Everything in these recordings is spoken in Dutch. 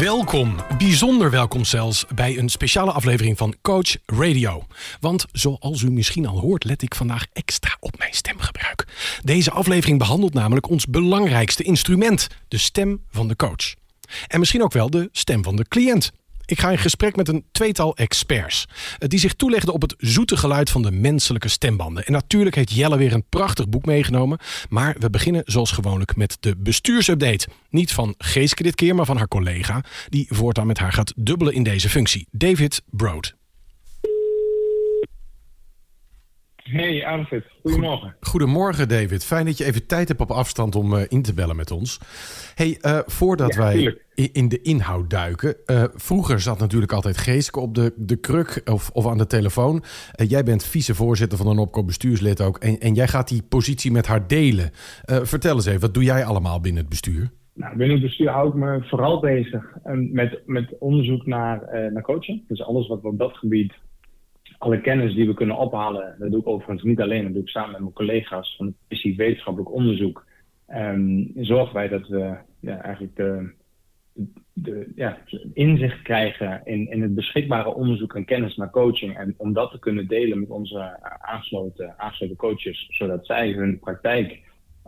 Welkom. Bijzonder welkom zelfs bij een speciale aflevering van Coach Radio. Want zoals u misschien al hoort, let ik vandaag extra op mijn stemgebruik. Deze aflevering behandelt namelijk ons belangrijkste instrument, de stem van de coach. En misschien ook wel de stem van de cliënt. Ik ga in gesprek met een tweetal experts. eh, Die zich toelegden op het zoete geluid van de menselijke stembanden. En natuurlijk heeft Jelle weer een prachtig boek meegenomen. Maar we beginnen zoals gewoonlijk met de bestuursupdate. Niet van Geeske dit keer, maar van haar collega. Die voortaan met haar gaat dubbelen in deze functie. David Broad. Hey Arvid, goedemorgen. Goedemorgen David, fijn dat je even tijd hebt op afstand om eh, in te bellen met ons. Hey, eh, voordat Ja, wij tuurlijk. in de inhoud duiken. eh, vroeger zat natuurlijk altijd Geeske op de, de kruk of, of aan de telefoon. Jij bent vicevoorzitter van een opko bestuurslid ook. En, en jij gaat die positie met haar delen. Vertel eens even, wat doe jij allemaal binnen het bestuur? Nou, binnen het bestuur hou ik me vooral bezig met, met onderzoek naar, naar coaching. Dus alles wat we op dat gebied, alle kennis die we kunnen ophalen, dat doe ik overigens niet alleen, dat doe ik samen met mijn collega's van het Wetenschappelijk Onderzoek. Ehm, zorgen wij dat we ja, eigenlijk de, de, ja, inzicht krijgen in, in het beschikbare onderzoek en kennis naar coaching. En om dat te kunnen delen met onze aangesloten, aangesloten coaches, zodat zij hun praktijk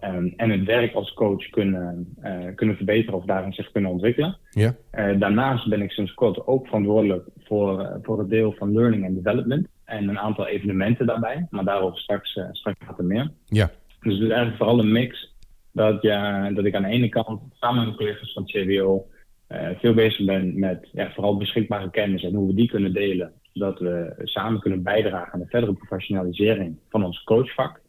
ehm, en het werk als coach kunnen, eh, kunnen verbeteren of daarin zich kunnen ontwikkelen. Ja? Eh, daarnaast ben ik sinds kort ook verantwoordelijk voor, eh, voor het deel van learning and development en een aantal evenementen daarbij, maar daarover straks, straks later meer. Ja. Dus het is eigenlijk vooral een mix dat, ja, dat ik aan de ene kant samen met mijn collega's van het CWO veel bezig ben met ja, vooral beschikbare kennis en hoe we die kunnen delen. Zodat we samen kunnen bijdragen aan de verdere professionalisering van ons coachvak.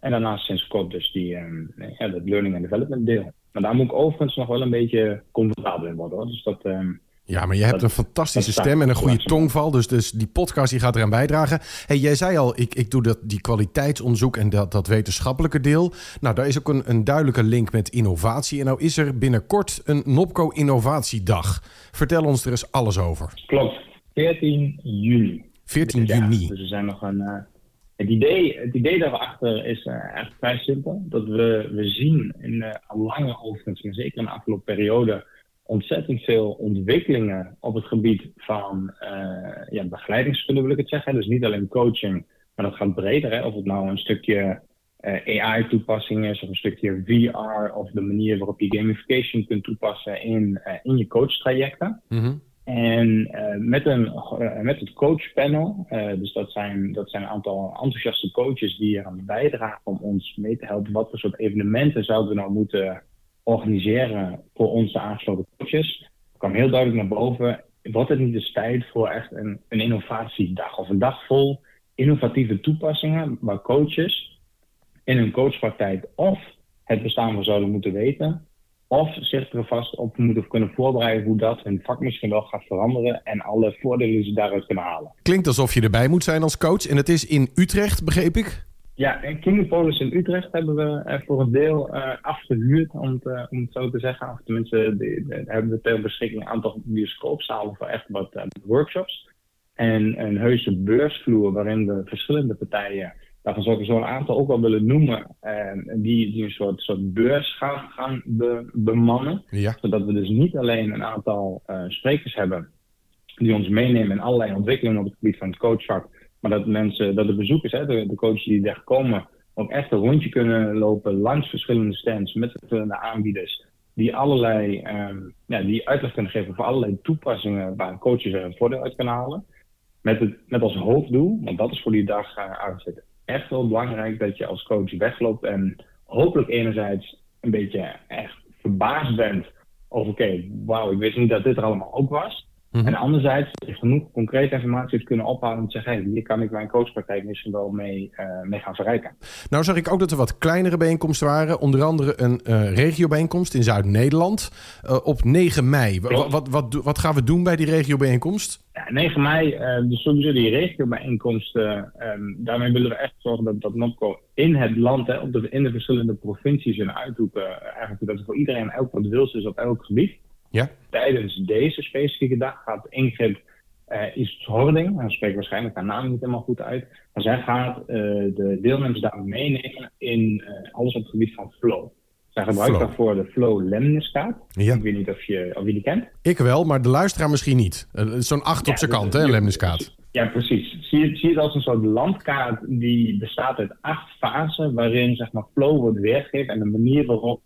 En daarnaast sinds kort dus die, ehm, ja, dat learning and development deel. Maar daar moet ik overigens nog wel een beetje comfortabel in worden. Hoor. Dus dat, ehm, Ja, maar je hebt Dat- een fantastische stem en een goede tongval. Dus, dus die podcast die gaat eraan bijdragen. Hey, jij zei al, ik, ik doe dat, die kwaliteitsonderzoek en dat, dat wetenschappelijke deel. Nou, daar is ook een, een duidelijke link met innovatie. En nou is er binnenkort een NOPCO Innovatiedag. Vertel ons er eens alles over. klopt, 14 juni. 14 dit jaar. juni. Dus we zijn nog een. eh, het, idee, het idee daarachter is eh echt vrij simpel. Dat we, we zien in de al lange overigens, maar zeker in de afgelopen periode, ontzettend veel ontwikkelingen op het gebied van eh ja, begeleidingsspullen, wil ik het zeggen. Dus niet alleen coaching, maar dat gaat breder. Hè? Of het nou een stukje eh, AI-toepassing is, of een stukje VR, of de manier waarop je gamification kunt toepassen in, eh, in je coachtrajecten. Mhm. En eh, met, een, eh, met het coachpanel, eh, dus dat zijn, dat zijn een aantal enthousiaste coaches die eraan bijdragen om ons mee te helpen. Wat voor soort evenementen zouden we nou moeten organiseren voor onze aangesloten coaches? Kwam heel duidelijk naar boven, wordt het niet eens tijd voor echt een, een innovatiedag of een dag vol innovatieve toepassingen waar coaches in hun coachpraktijk of het bestaan van zouden moeten weten, of zich er vast op moeten kunnen voorbereiden hoe dat hun vak misschien wel gaat veranderen en alle voordelen die ze daaruit kunnen halen. Klinkt alsof je erbij moet zijn als coach. En het is in Utrecht, begreep ik? Ja, en Kinderpolis in Utrecht hebben we eh, voor een deel eh, afgehuurd, om het, om het zo te zeggen. Of tenminste, de, de- hebben we ter beschikking een aantal bioscoopzalen voor echt wat eh, workshops. En een heuse beursvloer waarin we verschillende partijen, daarvan zou ik er zo een aantal ook wel willen noemen, eh, die, die een soort, soort beurs gaan, gaan be- bemannen. Ja. Zodat we dus niet alleen een aantal eh, sprekers hebben die ons meenemen in allerlei ontwikkelingen op het gebied van het coachvak. Maar dat mensen, dat de bezoekers, hè, de, de coaches die daar komen, ook echt een rondje kunnen lopen langs verschillende stands met verschillende aanbieders. Die allerlei, ehm, ja, die uitleg kunnen geven voor allerlei toepassingen waar coaches er een voordeel uit kunnen halen. Met, het, met als hoofddoel, want dat is voor die dag uh, uitzet, echt wel belangrijk dat je als coach wegloopt en hopelijk enerzijds een beetje echt verbaasd bent over, oké, wauw, ik wist niet dat dit er allemaal ook was. Mhm. En anderzijds genoeg concrete informatie te kunnen ophalen om te zeggen, hey, hier kan ik mijn coachpraktijk misschien wel mee, uh, mee gaan verrijken. Nou zag ik ook dat er wat kleinere bijeenkomsten waren. Onder andere een uh, regiobijeenkomst in Zuid-Nederland uh, op 9 mei. Wat, wat, wat, wat, gaan we doen bij die regiobijeenkomst? Ja, 9 mei, dus sowieso die regiobijeenkomsten. Um, daarmee willen we echt zorgen dat, dat NOPCO in het land, hè, op de, in de verschillende provincies en uithoeken, eigenlijk dat er voor iedereen elk wat wils is op elk gebied. Ja. Tijdens deze specifieke dag gaat Ingrid uh, is Hording, dan spreek waarschijnlijk haar naam niet helemaal goed uit, maar zij gaat uh, de deelnemers daar meenemen in uh, alles op het gebied van flow. Zij gebruikt flow. daarvoor de Flow Lemniskaart. Ja. Ik weet niet of je, of je die kent. Ik wel, maar de luisteraar misschien niet. Zo'n acht ja, op zijn kant, hè, Lemniskaart. Ja, precies. Zie je, zie het als een soort landkaart die bestaat uit acht fasen, waarin zeg maar, flow wordt weergegeven en de manier waarop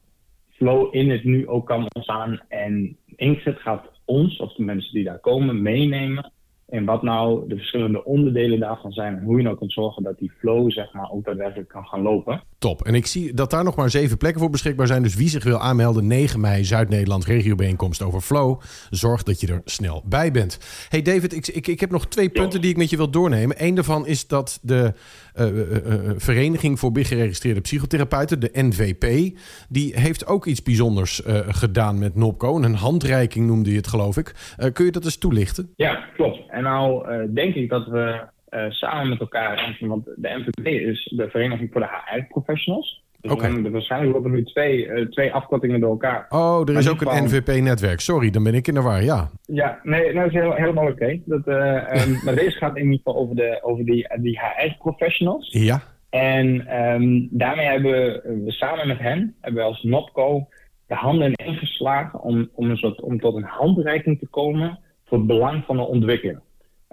flow in het nu ook kan ontstaan. En Inkzet gaat ons, of de mensen die daar komen, meenemen in wat nou de verschillende onderdelen daarvan zijn. En hoe je nou kunt zorgen dat die flow zeg maar, ook daadwerkelijk kan gaan lopen. Top. En ik zie dat daar nog maar zeven plekken voor beschikbaar zijn. Dus wie zich wil aanmelden, 9 mei Zuid-Nederland regiobijeenkomst over flow. Zorg dat je er snel bij bent. Hey David, ik, ik, ik heb nog twee punten die ik met je wil doornemen. Eén daarvan is dat de Vereniging voor Geregistreerde Psychotherapeuten, de NVP, die heeft ook iets bijzonders gedaan met NOPCO. Een handreiking noemde je het, geloof ik. kun je dat eens toelichten? Ja, klopt. En nou denk ik dat we uh, samen met elkaar, want de NVP is de Vereniging voor de HR-professionals. Dus okay. er waarschijnlijk worden nu twee, uh, twee afkortingen door elkaar. Oh, er is ook een NVP-netwerk. Sorry, dan ben ik in de war, ja. Ja, nee, nou, dat is heel, helemaal oké. Okay. um, maar deze gaat in ieder geval over, de, over die, die HR-professionals. Ja. En um, daarmee hebben we, we, samen met hen, hebben we als NOPCO de handen ingeslagen om, om, een soort, om tot een handreiking te komen voor het belang van de ontwikkeling.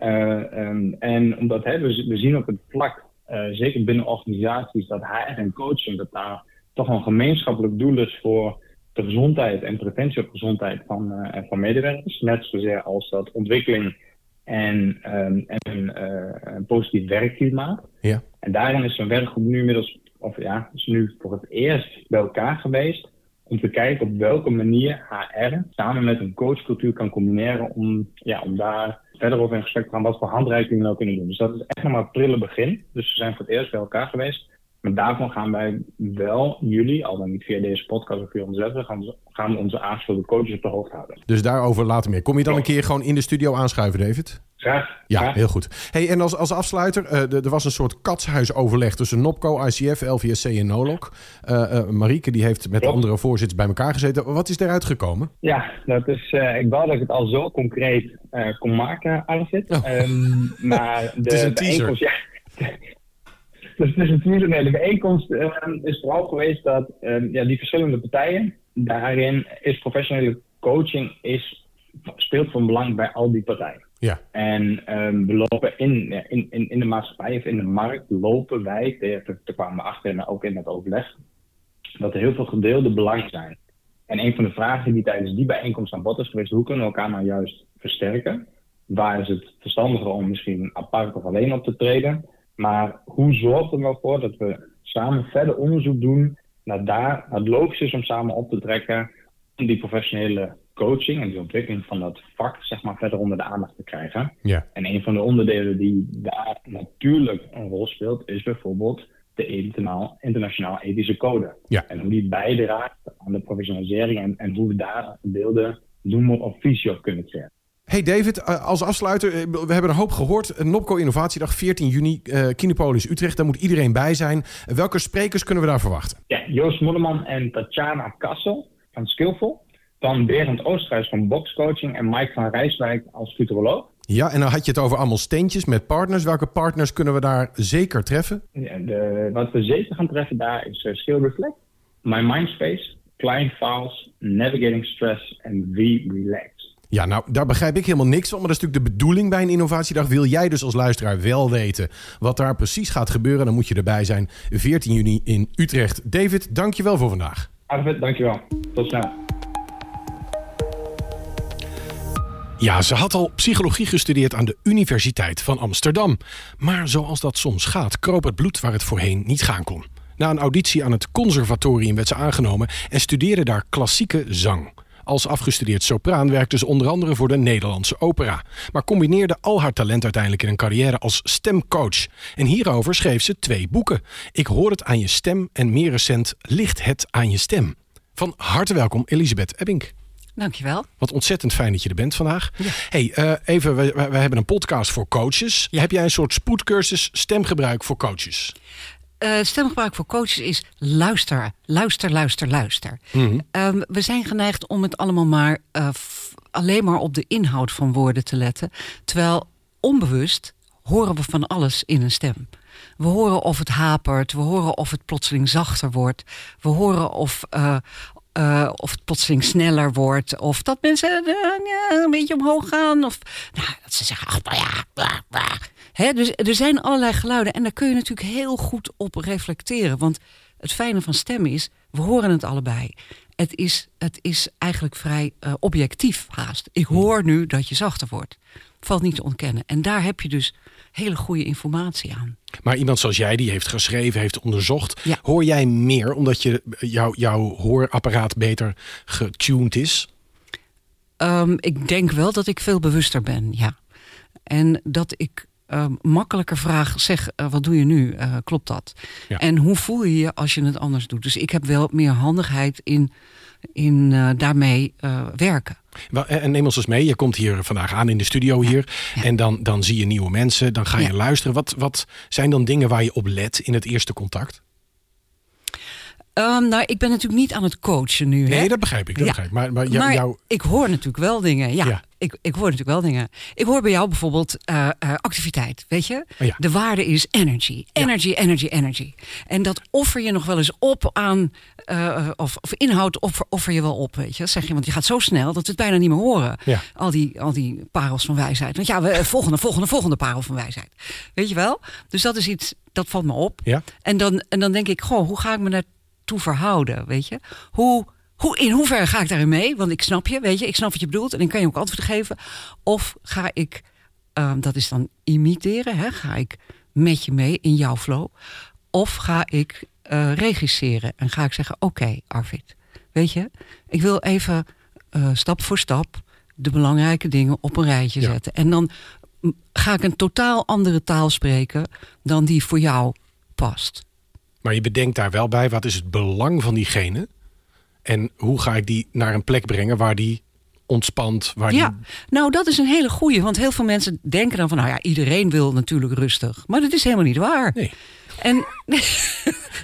Uh, um, en omdat hè, we, we zien op het vlak, uh, zeker binnen organisaties, dat HR en coaching, dat daar toch een gemeenschappelijk doel is voor de gezondheid en preventie op gezondheid van, uh, van medewerkers. Net zozeer als dat ontwikkeling en, um, en een positief werkklimaat. Ja. En daarin is zo'n werkgroep nu inmiddels, of ja, is nu voor het eerst bij elkaar geweest om te kijken op welke manier HR samen met een coachcultuur kan combineren om, ja, om daar verder over in gesprek gaan wat voor handreikingen we nou kunnen doen. Dus dat is echt nog maar prille begin. Dus we zijn voor het eerst bij elkaar geweest. Maar daarvan gaan wij wel jullie, al dan niet via deze podcast of via onze gaan, gaan we onze aangesloten coaches op de hoogte houden. Dus daarover later meer. Kom je dan een keer gewoon in de studio aanschuiven, David? Graag. Ja, graag. heel goed. Hey, en als, als afsluiter, uh, er was een soort katshuisoverleg tussen NOPCO, ICF, LVSC en NOLOC. Uh, uh, Marieke die heeft met de andere voorzitters bij elkaar gezeten. Wat is eruit gekomen? Ja, dat is, ik wou dat ik het al zo concreet kon maken, Arvid. Oh. Um, maar de het is een teaser. Ja, dus het is een teaser. Nee, de bijeenkomst is vooral geweest dat ja, die verschillende partijen, daarin is professionele coaching is, speelt van belang bij al die partijen. Ja. En um, we lopen in, in, in, in de maatschappij of in de markt, lopen wij, daar kwamen we achter en ook in het overleg, dat er heel veel gedeelde belangen zijn. En een van de vragen die tijdens die bijeenkomst aan bod is geweest, hoe kunnen we elkaar nou juist versterken? Waar is het verstandiger om misschien apart of alleen op te treden? Maar hoe zorgt er nou voor dat we samen verder onderzoek doen naar daar, het logisch is om samen op te trekken om die professionele coaching en die ontwikkeling van dat vak zeg maar, verder onder de aandacht te krijgen. Ja. En een van de onderdelen die daar natuurlijk een rol speelt, is bijvoorbeeld de internationaal ethische code. Ja. En hoe die bijdraagt aan de professionalisering en, en hoe we daar beelden noemen of visie op kunnen creëren. Hey David, als afsluiter, we hebben een hoop gehoord. Nopco Innovatiedag 14 juni, uh, Kinepolis Utrecht, daar moet iedereen bij zijn. Welke sprekers kunnen we daar verwachten? Ja, Joost Moedeman en Tatjana Kassel van Skillful. Dan Berend Oosterhuis van Boxcoaching en Mike van Rijswijk als futuroloog. Ja, en dan had je het over allemaal steentjes met partners. Welke partners kunnen we daar zeker treffen? Ja, de, wat we zeker gaan treffen daar is uh, Skill Reflect, My Mindspace, Client Files, Navigating Stress en V-Relax. Ja, nou, daar begrijp ik helemaal niks van. Maar dat is natuurlijk de bedoeling bij een innovatiedag. Wil jij dus als luisteraar wel weten wat daar precies gaat gebeuren... dan moet je erbij zijn 14 juni in Utrecht. David, dank je wel voor vandaag. Arvid, dank je wel. Tot snel. Ja, ze had al psychologie gestudeerd aan de Universiteit van Amsterdam. Maar zoals dat soms gaat, kroop het bloed waar het voorheen niet gaan kon. Na een auditie aan het conservatorium werd ze aangenomen en studeerde daar klassieke zang. Als afgestudeerd sopraan werkte ze onder andere voor de Nederlandse opera. Maar combineerde al haar talent uiteindelijk in een carrière als stemcoach. En hierover schreef ze twee boeken. Ik hoor het aan je stem en meer recent Ligt het aan je stem. Van harte welkom Elisabeth Ebbink. Dankjewel. Wat ontzettend fijn dat je er bent vandaag. Hey, uh, even, we, we, hebben een podcast voor coaches. Heb jij een soort spoedcursus stemgebruik voor coaches? Uh, stemgebruik voor coaches is luister, luister, luister, luister. Mm -hmm. we zijn geneigd om het allemaal maar uh, alleen maar op de inhoud van woorden te letten. Terwijl onbewust horen we van alles in een stem. We horen of het hapert, we horen of het plotseling zachter wordt. We horen of, uh, uh, of het plotseling sneller wordt. Of dat mensen uh, een beetje omhoog gaan. Of nou, dat ze zeggen, ach, ja. He, dus er zijn allerlei geluiden. En daar kun je natuurlijk heel goed op reflecteren. Want het fijne van stemmen is, we horen het allebei. Het is, het is eigenlijk vrij uh, objectief haast. Ik hoor nu dat je zachter wordt. Valt niet te ontkennen. En daar heb je dus hele goede informatie aan. Maar iemand zoals jij, die heeft geschreven, heeft onderzocht. Ja. Hoor jij meer omdat je, jou, jouw hoorapparaat beter getuned is? Um, ik denk wel dat ik veel bewuster ben, ja. En dat ik um, makkelijker vraag, zeg, uh, wat doe je nu? Uh, klopt dat? Ja. En hoe voel je je als je het anders doet? Dus ik heb wel meer handigheid in, in uh, daarmee werken. En neem ons eens mee, je komt hier vandaag aan in de studio hier. Ja. En dan, dan zie je nieuwe mensen, dan ga je ja. luisteren. Wat, wat zijn dan dingen waar je op let in het eerste contact? Um, nou, ik ben natuurlijk niet aan het coachen nu. Nee, hè? dat begrijp ik. Dat ja. begrijp. Maar, maar, maar jou... ik hoor natuurlijk wel dingen. Ja, ja, Ik, ik hoor natuurlijk wel dingen. Ik hoor bij jou bijvoorbeeld uh, uh, activiteit. Weet je? Oh ja. De waarde is energy. Energy, energy, energy. En dat offer je nog wel eens op aan. Uh, of, of inhoud offer, offer je wel op. Weet je? Dat zeg je, want je gaat zo snel dat we het bijna niet meer horen. Ja. Al, die, al die parels van wijsheid. Want ja, we, volgende, volgende, volgende parel van wijsheid. Weet je wel? Dus dat is iets, dat valt me op. Ja. En, dan, en dan denk ik, goh, hoe ga ik me daar toe verhouden, weet je? Hoe, hoe, in hoeverre ga ik daarin mee? Want ik snap je, weet je, ik snap wat je bedoelt en ik kan je ook antwoord geven. Of ga ik, um, dat is dan imiteren, hè? ga ik met je mee in jouw flow? Of ga ik uh, regisseren en ga ik zeggen, oké okay, Arvid, weet je, ik wil even uh, stap voor stap de belangrijke dingen op een rijtje ja. zetten. En dan ga ik een totaal andere taal spreken dan die voor jou past. Maar je bedenkt daar wel bij, wat is het belang van diegene? En hoe ga ik die naar een plek brengen waar die ontspant? Waar ja, die... nou dat is een hele goeie. Want heel veel mensen denken dan van... nou ja, iedereen wil natuurlijk rustig. Maar dat is helemaal niet waar. Nee. En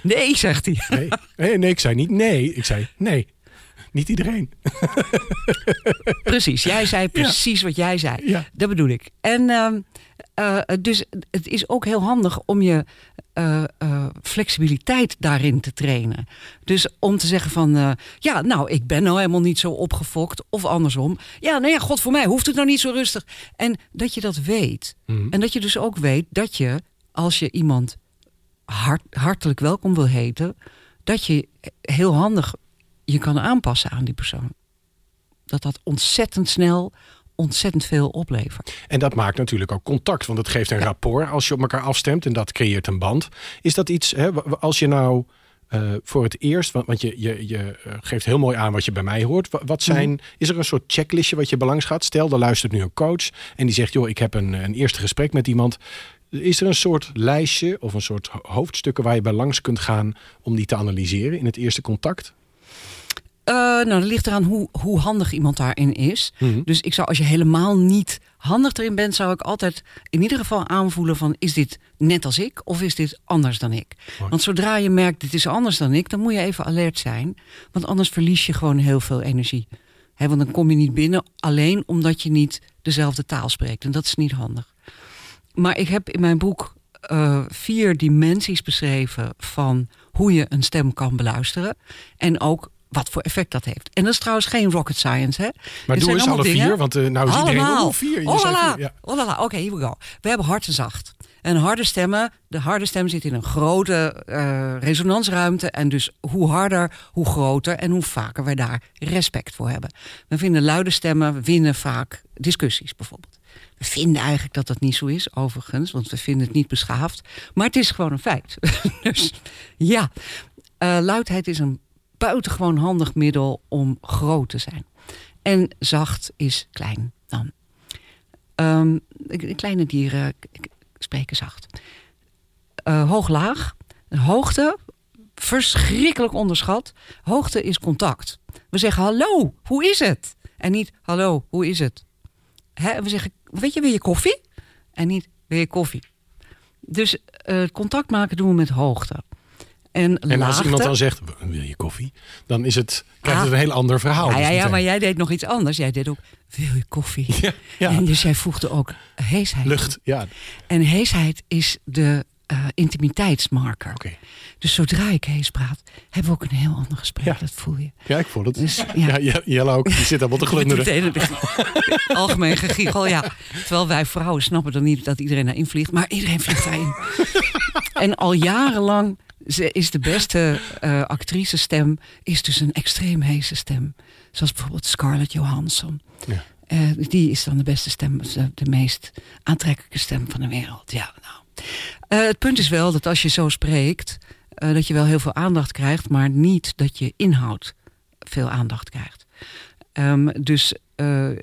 nee, zegt hij. Nee. nee, nee, ik zei niet nee. Ik zei nee. Niet iedereen. precies, jij zei precies ja. wat jij zei. Ja. Dat bedoel ik. En uh, uh, dus het is ook heel handig om je uh, flexibiliteit daarin te trainen. Dus om te zeggen van, ja, nou, ik ben nou helemaal niet zo opgefokt. Of andersom. Ja, nou ja, god voor mij hoeft het nou niet zo rustig. En dat je dat weet. Mhm. En dat je dus ook weet dat je, als je iemand hart, hartelijk welkom wil heten... dat je heel handig je kan aanpassen aan die persoon. Dat dat ontzettend snel, ontzettend veel oplevert. En dat maakt natuurlijk ook contact, want het geeft een ja. rapport als je op elkaar afstemt en dat creëert een band. Is dat iets, hè, als je nou uh, voor het eerst, want, want je, je, je geeft heel mooi aan wat je bij mij hoort. Wat zijn, mm -hmm. is er een soort checklistje wat je belangs gaat? Stel, er luistert nu een coach en die zegt, joh, ik heb een, een eerste gesprek met iemand. Is er een soort lijstje of een soort hoofdstukken waar je bij langs kunt gaan om die te analyseren in het eerste contact? Uh, nou, dat ligt eraan hoe, hoe handig iemand daarin is. Mhm. Mm -hmm. Dus ik zou, als je helemaal niet handig erin bent, zou ik altijd in ieder geval aanvoelen van is dit net als ik of is dit anders dan ik? Mooi. Want zodra je merkt dit is anders dan ik, dan moet je even alert zijn. Want anders verlies je gewoon heel veel energie. He, want dan kom je niet binnen alleen omdat je niet dezelfde taal spreekt. En dat is niet handig. Maar ik heb in mijn boek uh, vier dimensies beschreven van hoe je een stem kan beluisteren. En ook wat voor effect dat heeft. En dat is trouwens geen rocket science, hè? Maar doe eens alle dingen. vier, want uh, nou is Allemaal. iedereen... Oh, vier. Je ja. oh, la, la. Oké, here we go. We hebben hard en zacht. En harde stemmen, de harde stem zit in een grote uh, resonansruimte. En dus hoe harder, hoe groter en hoe vaker wij daar respect voor hebben. We vinden luide stemmen winnen vaak discussies bijvoorbeeld. We vinden eigenlijk dat dat niet zo is, overigens, want we vinden het niet beschaafd. Maar het is gewoon een feit. dus ja, uh, luidheid is een buitengewoon handig middel om groot te zijn. En zacht is klein dan. Ehm, kleine dieren spreken zacht. Uh, hoog-laag. Hoogte, verschrikkelijk onderschat. Hoogte is contact. We zeggen hallo, hoe is het? En niet hallo, hoe is het? Hè? We zeggen, weet je, wil je koffie? En niet, wil je koffie? Dus uh, contact maken doen we met hoogte. En, en als iemand dan zegt, wil je koffie? Dan is het, krijgt het ah. een heel ander verhaal. Ja, ja, ja, maar jij deed nog iets anders. Jij deed ook, wil je koffie? Ja, ja. En dus jij voegde ook heesheid. Lucht, ja. En heesheid is de uh, intimiteitsmarker. Okay. Dus zodra ik hees praat, hebben we ook een heel ander gesprek. Ja. Dat voel je. Ja, ik voel het. Dus, ja. ja, Jelle ook. Die zit allemaal te glunderen. Algemeen gegiegel, ja. Terwijl wij vrouwen snappen dan niet dat iedereen daarin vliegt. Maar iedereen vliegt daarin. en al jarenlang is de beste uh, actrice stem is dus een extreem heese stem. Zoals bijvoorbeeld Scarlett Johansson. Ja. Uh, die is dan de beste stem, de meest aantrekkelijke stem van de wereld. Ja, nou. Uh, het punt is wel dat als je zo spreekt, dat je wel heel veel aandacht krijgt, maar niet dat je inhoud veel aandacht krijgt. Um, dus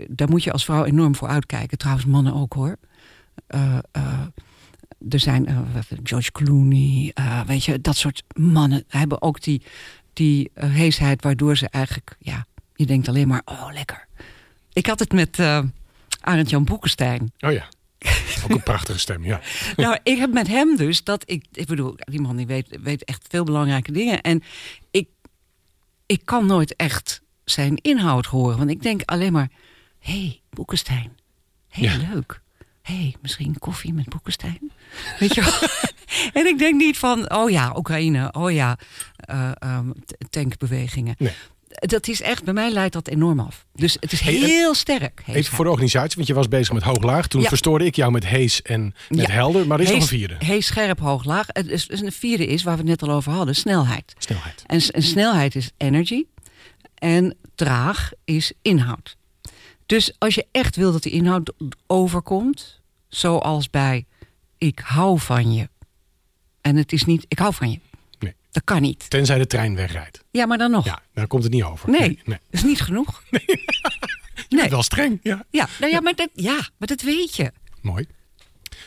daar moet je als vrouw enorm voor uitkijken. Trouwens, mannen ook hoor er zijn uh, George Clooney, uh, weet je, dat soort mannen hebben ook die, die uh, heesheid waardoor ze eigenlijk, ja, je denkt alleen maar, oh lekker. Ik had het met Arend Jan Boekenstein. Oh ja. Ook een prachtige stem, ja. nou, ik heb met hem dus dat ik, ik bedoel, die man die weet, weet echt veel belangrijke dingen. En ik, ik kan nooit echt zijn inhoud horen, want ik denk alleen maar, hé, hey, Boekenstein, heel ja. leuk hey, misschien koffie met Boekenstein. Weet je wel? en ik denk niet van, oh ja, Oekraïne, oh ja, uh, tankbewegingen. Nee. Dat is echt, bij mij leidt dat enorm af. Dus het is heel sterk. Even voor de organisatie, want je was bezig met hooglaag. Toen verstoorde ik jou met hees en met helder. Maar er is nog een vierde. Hees, scherp, hooglaag. Het is, een vierde is, waar we het net al over hadden, snelheid. Snelheid. En, en snelheid is energy. En traag is inhoud. Dus als je echt wil dat die inhoud overkomt, zoals bij ik hou van je. En het is niet ik hou van je. Nee. Dat kan niet. Tenzij de trein wegrijdt. Ja, maar dan nog. Ja, dan komt het niet over. Nee, nee, dat is niet genoeg. Nee. nee. Wel streng, ja. Ja, nou ja, maar dat, ja, maar dat weet je. Mooi.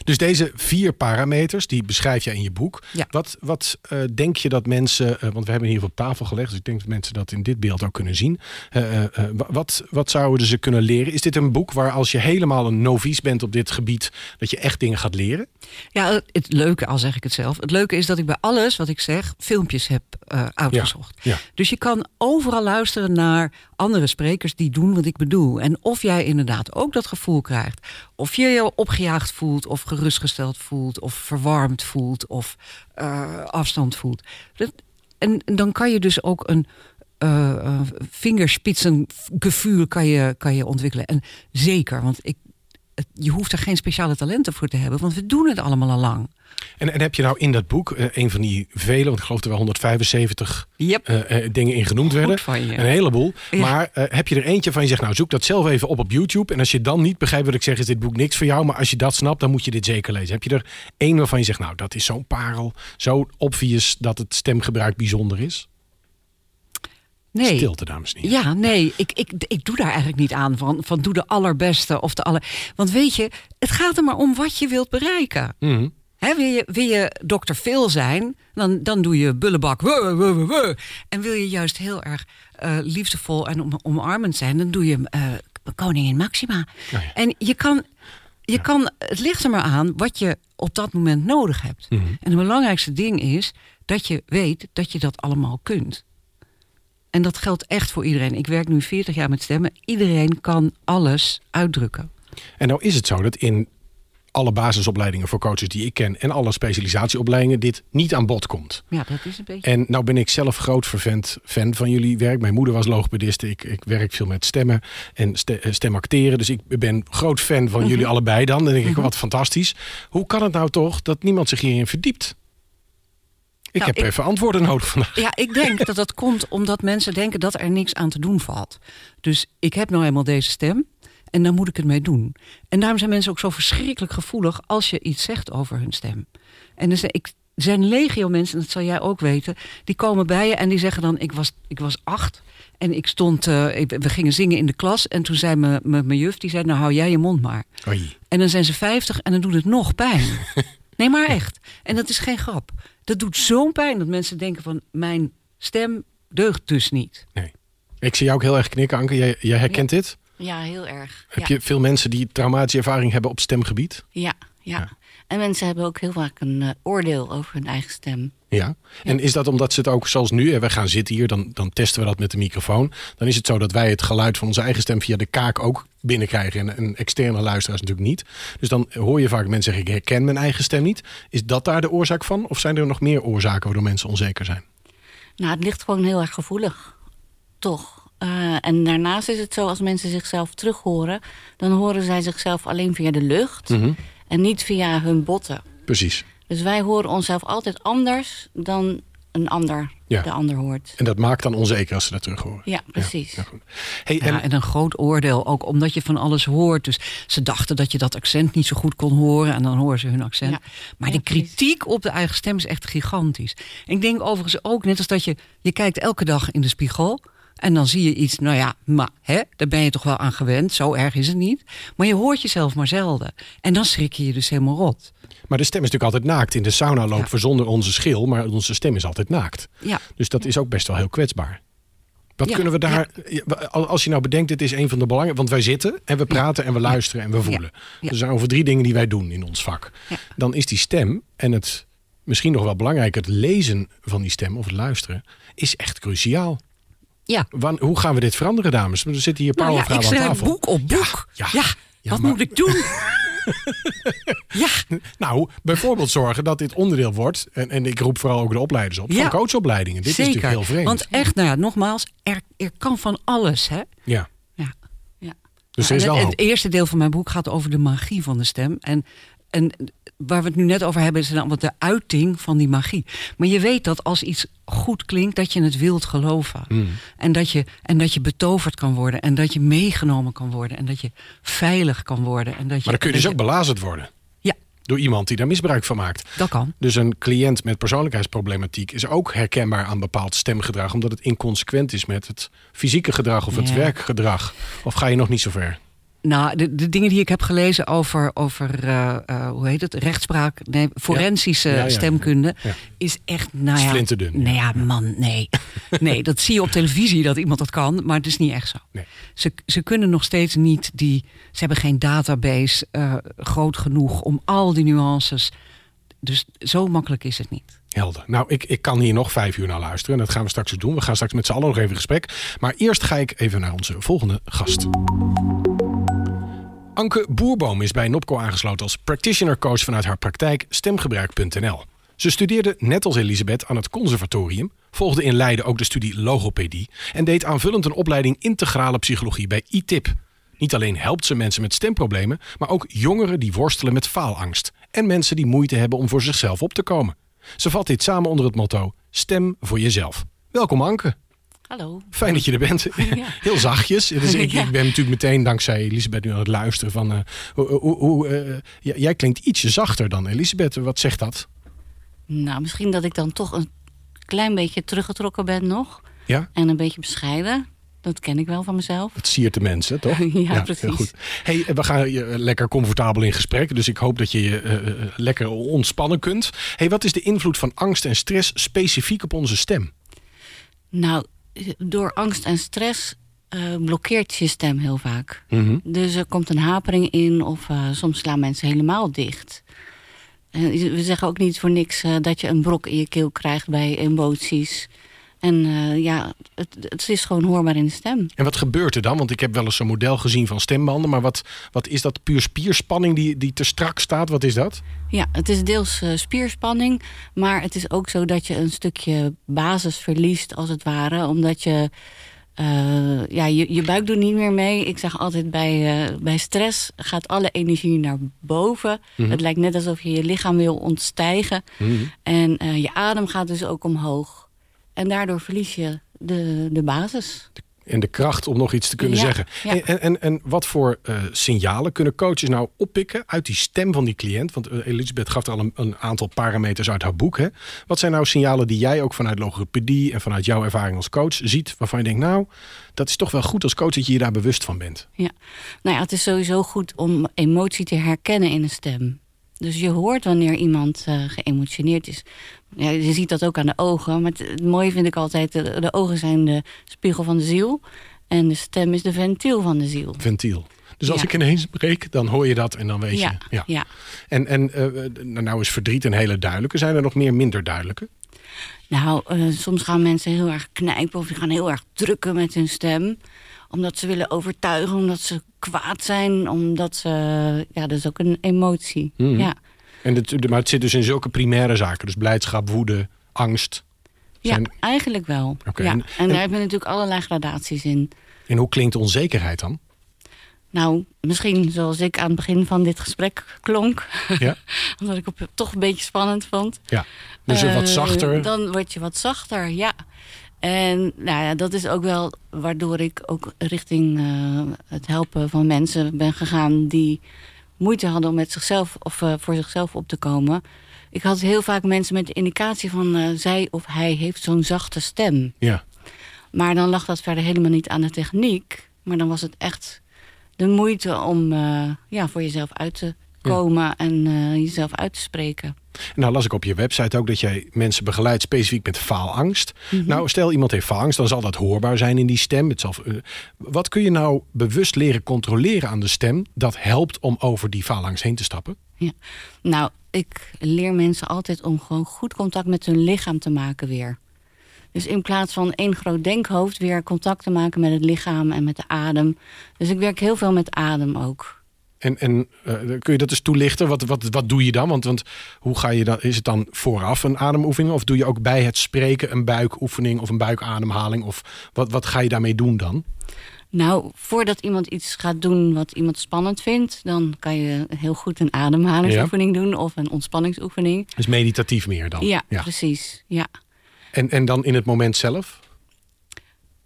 Dus deze vier parameters, die beschrijf je in je boek. Wat, wat uh, denk je dat mensen, uh, want we hebben hier op tafel gelegd, dus ik denk dat mensen dat in dit beeld ook kunnen zien. Uh, wat, wat zouden ze kunnen leren? Is dit een boek waar als je helemaal een novice bent op dit gebied, dat je echt dingen gaat leren? Ja, het leuke, al zeg ik het zelf, het leuke is dat ik bij alles wat ik zeg, filmpjes heb uitgezocht. Ja. Dus je kan overal luisteren naar andere sprekers die doen wat ik bedoel. En of jij inderdaad ook dat gevoel krijgt, of je je opgejaagd voelt, of gerustgesteld voelt, of verwarmd voelt, of uh, afstand voelt. en, dan kan je dus ook een uh, vingerspitsengevoel kan je, kan je ontwikkelen. En zeker, want ik, je hoeft er geen speciale talenten voor te hebben, want we doen het allemaal al lang. En, en heb je nou in dat boek, uh, een van die vele, want ik geloof er wel 175 yep. uh, uh, dingen in genoemd werden. Een heleboel. Maar heb je er eentje van je zegt, nou zoek dat zelf even op op YouTube. En als je dan niet begrijpt wat ik zeg, is dit boek niks voor jou. Maar als je dat snapt, dan moet je dit zeker lezen. Heb je er één waarvan je zegt, nou dat is zo'n parel, zo obvious dat het stemgebruik bijzonder is? Nee. Stilte, dames en heren. Ja, nee, ik, ik, ik doe daar eigenlijk niet aan van, van doe de allerbeste of de aller... Want weet je, het gaat er maar om wat je wilt bereiken. Mm wil, je, wil je dokter Phil zijn, dan, dan doe je bullebak. En wil je juist heel erg uh, liefdevol en om, omarmend zijn, dan doe je uh, koningin Maxima. Oh en je kan, je kan, het ligt er maar aan wat je op dat moment nodig hebt. Mhm. En het belangrijkste ding is dat je weet dat je dat allemaal kunt. En dat geldt echt voor iedereen. Ik werk nu 40 jaar met stemmen. Iedereen kan alles uitdrukken. En nou is het zo dat in alle basisopleidingen voor coaches die ik ken en alle specialisatieopleidingen dit niet aan bod komt. Ja, dat is een beetje. En nou ben ik zelf groot vervent fan van jullie werk. Mijn moeder was logopediste. Ik, ik werk veel met stemmen en eh, stemacteren. Dus ik ben groot fan van jullie mhm. allebei dan. Dan denk ik, mhm. wat fantastisch. Hoe kan het nou toch dat niemand zich hierin verdiept? Ik nou, heb even antwoorden nodig vandaag. Ja, ik denk dat dat komt omdat mensen denken dat er niks aan te doen valt. Dus ik heb nou eenmaal deze stem. En dan moet ik het mee doen. En daarom zijn mensen ook zo verschrikkelijk gevoelig als je iets zegt over hun stem. En dus ik, er zijn legio mensen, en dat zal jij ook weten... die komen bij je en die zeggen dan... ik was, ik was acht en ik stond... eh, ik- we gingen zingen in de klas en toen zei mijn juf... die zei, nou hou jij je mond maar. Oei. En dan zijn ze 50 en dan doet het nog pijn. Nee, maar echt. En dat is geen grap. Dat doet zo'n pijn dat mensen denken van... mijn stem deugt dus niet. Nee. Ik zie jou ook heel erg knikken, Anke. Jij, jij herkent dit? Ja, heel erg. Heb ja. je veel mensen die traumatische ervaring hebben op stemgebied? Ja, ja. Ja. En mensen hebben ook heel vaak een eh, oordeel over hun eigen stem. Ja. En is dat omdat ze het ook zoals nu, hè, we gaan zitten hier, dan, dan testen we dat met de microfoon. Dan is het zo dat wij het geluid van onze eigen stem via de kaak ook binnenkrijgen. En, en externe luisteraars natuurlijk niet. Dus dan hoor je vaak mensen zeggen, ik herken mijn eigen stem niet. Is dat daar de oorzaak van? Of zijn er nog meer oorzaken waardoor mensen onzeker zijn? Nou, het ligt gewoon heel erg gevoelig. Toch. Eh, en daarnaast is het zo, als mensen zichzelf terug horen... dan horen zij zichzelf alleen via de lucht... Mhm. En niet via hun botten. Precies. Dus wij horen onszelf altijd anders dan een ander Ja. de ander hoort. En dat maakt dan onzeker als ze dat terug horen. Ja, precies. Ja, goed. Hey, Ja, en, en een groot oordeel, ook omdat je van alles hoort. Dus ze dachten dat je dat accent niet zo goed kon horen... en dan horen ze hun accent. Ja. Maar Ja, de kritiek op de eigen stem is echt gigantisch. En ik denk overigens ook, net als dat je... je kijkt elke dag in de spiegel... en dan zie je iets, nou ja, maar hè, daar ben je toch wel aan gewend. Zo erg is het niet. Maar je hoort jezelf maar zelden. En dan schrik je je dus helemaal rot. maar de stem is natuurlijk altijd naakt. In de sauna lopen Ja. we zonder onze schil, maar onze stem is altijd naakt. Ja, Dus dat is ook best wel heel kwetsbaar. Wat Ja, kunnen we daar, als je nou bedenkt, dit is een van de belangen, want wij zitten en we praten en we luisteren en we voelen. Er zijn over drie dingen die wij doen in ons vak. Dan is die stem en het, misschien nog wel belangrijker, het lezen van die stem of het luisteren, is echt cruciaal. Ja. Wan- hoe gaan we dit veranderen, dames? Er zitten hier Nou ja, ik powervrouwen aan schrijf tafel. boek op boek. Ja, Ja, ja. Ja, wat maar- moet ik doen? ja, Nou, bijvoorbeeld zorgen dat dit onderdeel wordt, en, en ik roep vooral ook de opleiders op, Ja. van coachopleidingen. Dit is natuurlijk heel vreemd. Want echt, nou ja, nogmaals, er, er kan van alles, hè? ja. Ja. Ja. Dus Ja, er is wel het eerste deel van mijn boek gaat over de magie van de stem. En, en waar we het nu net over hebben, is dan wat de uiting van die magie. Maar je weet dat als iets goed klinkt, dat je het wilt geloven. Mm. En, dat je, en dat je betoverd kan worden. En dat je meegenomen kan worden. En dat je veilig kan worden. En dat je, Maar dan kun je dus ook belazerd worden. Ja, Door iemand die daar misbruik van maakt. dat kan. Dus een cliënt met persoonlijkheidsproblematiek is ook herkenbaar aan bepaald stemgedrag, omdat het inconsequent is met het fysieke gedrag of het Ja. werkgedrag. Of ga je nog niet zo ver? Nou, de, de dingen die ik heb gelezen over, over eh, eh, hoe heet het, rechtspraak, nee, forensische Ja, ja, ja. stemkunde, is echt, nou ja, Flinterdun. Nee, ja, man, nee. nee, dat zie je op televisie dat iemand dat kan, maar het is niet echt zo. Nee. Ze, ze kunnen nog steeds niet die, ze hebben geen database eh, groot genoeg om al die nuances. Dus zo makkelijk is het niet. Helder. Nou, ik, ik kan hier nog vijf uur naar luisteren. En dat gaan we straks doen. We gaan straks met z'n allen nog even in gesprek. Maar eerst ga ik even naar onze volgende gast. Anke Boerboom is bij Nopco aangesloten als practitioner coach vanuit haar praktijk stemgebruik.nl. Ze studeerde net als Elisabeth aan het conservatorium, volgde in Leiden ook de studie logopedie en deed aanvullend een opleiding integrale psychologie bij ITIP. Niet alleen helpt ze mensen met stemproblemen, maar ook jongeren die worstelen met faalangst en mensen die moeite hebben om voor zichzelf op te komen. Ze vat dit samen onder het motto Stem voor jezelf. Welkom Anke. Hallo. Fijn dat je er bent. Heel zachtjes. Dus ik, Ja. ik ben natuurlijk meteen dankzij Elisabeth nu aan het luisteren van... eh, hoe, eh, jij klinkt ietsje zachter dan Elisabeth. Wat zegt dat? Nou, misschien dat ik dan toch een klein beetje teruggetrokken ben nog. Ja? En een beetje bescheiden. Dat ken ik wel van mezelf. Het siert de mensen, toch? Ja, precies. heel goed. Hey, we gaan je lekker comfortabel in gesprek. Dus ik hoop dat je je eh, eh, lekker ontspannen kunt. Hey, wat is de invloed van angst en stress specifiek op onze stem? Nou, door angst en stress eh, blokkeert je stem heel vaak. Mhm. Dus er komt een hapering in of eh, soms slaan mensen helemaal dicht. En we zeggen ook niet voor niks eh, dat je een brok in je keel krijgt bij emoties. En eh, ja, het, het is gewoon hoorbaar in de stem. En wat gebeurt er dan? Want ik heb wel eens zo'n model gezien van stembanden. Maar wat, wat is dat? Puur spierspanning die, die te strak staat? Wat is dat? Ja, het is deels eh, spierspanning, maar het is ook zo dat je een stukje basis verliest als het ware, omdat je eh, ja, je, je buik doet niet meer mee. Ik zeg altijd bij, bij stress gaat alle energie naar boven. Het lijkt net alsof je je lichaam wil ontstijgen. En eh, je adem gaat dus ook omhoog. En daardoor verlies je de, de basis. En de kracht om nog iets te kunnen Ja, zeggen. ja. En, en, en wat voor eh, signalen kunnen coaches nou oppikken uit die stem van die cliënt? Want eh, Elisabeth gaf er al een, een aantal parameters uit haar boek. Hè? Wat zijn nou signalen die jij ook vanuit logopedie en vanuit jouw ervaring als coach ziet, waarvan je denkt, nou, dat is toch wel goed als coach dat je je daar bewust van bent. Ja, nou ja, het is sowieso goed om emotie te herkennen in een stem. Dus je hoort wanneer iemand eh, geëmotioneerd is. Ja, je ziet dat ook aan de ogen. Maar het, het mooie vind ik altijd, de, de ogen zijn de spiegel van de ziel. En de stem is de ventiel van de ziel. Ventiel. Dus als Ja. ik ineens breek, dan hoor je dat en dan weet Ja, je. Ja. ja. En, en eh, nou nou is verdriet een hele duidelijke. Zijn er nog meer minder duidelijke? Nou, eh, soms gaan mensen heel erg knijpen of die gaan heel erg drukken met hun stem. Omdat ze willen overtuigen, omdat ze kwaad zijn, omdat ze... Ja, dat is ook een emotie. Mhm. Ja. En het, maar het zit dus in zulke primaire zaken. Dus blijdschap, woede, angst. ja, Zijn- eigenlijk wel. Ja. en- daar hebben we natuurlijk allerlei gradaties in. En hoe klinkt onzekerheid dan? Nou, misschien zoals ik aan het begin van dit gesprek klonk. Ja. Omdat ik het toch een beetje spannend vond. Ja. Dus een wat Eh, zachter. Dan word je wat zachter, ja. En nou ja, dat is ook wel waardoor ik ook richting eh, het helpen van mensen ben gegaan... die moeite hadden om met zichzelf of eh, voor zichzelf op te komen. Ik had heel vaak mensen met de indicatie van... eh, zij of hij heeft zo'n zachte stem. Ja. Maar dan lag dat verder helemaal niet aan de techniek. Maar dan was het echt de moeite om eh, ja, voor jezelf uit te komen en jezelf uit te spreken. En nou las ik op je website ook dat jij mensen begeleidt specifiek met faalangst. Mhm. Nou, stel iemand heeft faalangst, dan zal dat hoorbaar zijn in die stem. Het zal, eh, wat kun je nou bewust leren controleren aan de stem dat helpt om over die faalangst heen te stappen? Ja. Nou, ik leer mensen altijd om gewoon goed contact met hun lichaam te maken weer. Dus in plaats van één groot denkhoofd weer contact te maken met het lichaam en met de adem. Dus ik werk heel veel met adem ook. En, en eh, kun je dat eens toelichten? Wat, wat, wat doe je dan? Want, want hoe ga je dan? Is het dan vooraf een ademoefening? Of doe je ook bij het spreken een buikoefening of een buikademhaling? Of wat, wat ga je daarmee doen dan? Nou, voordat iemand iets gaat doen wat iemand spannend vindt, dan kan je heel goed een ademhalingsoefening doen of een ontspanningsoefening. Dus meditatief meer dan? Ja, precies. Ja. En, en dan in het moment zelf?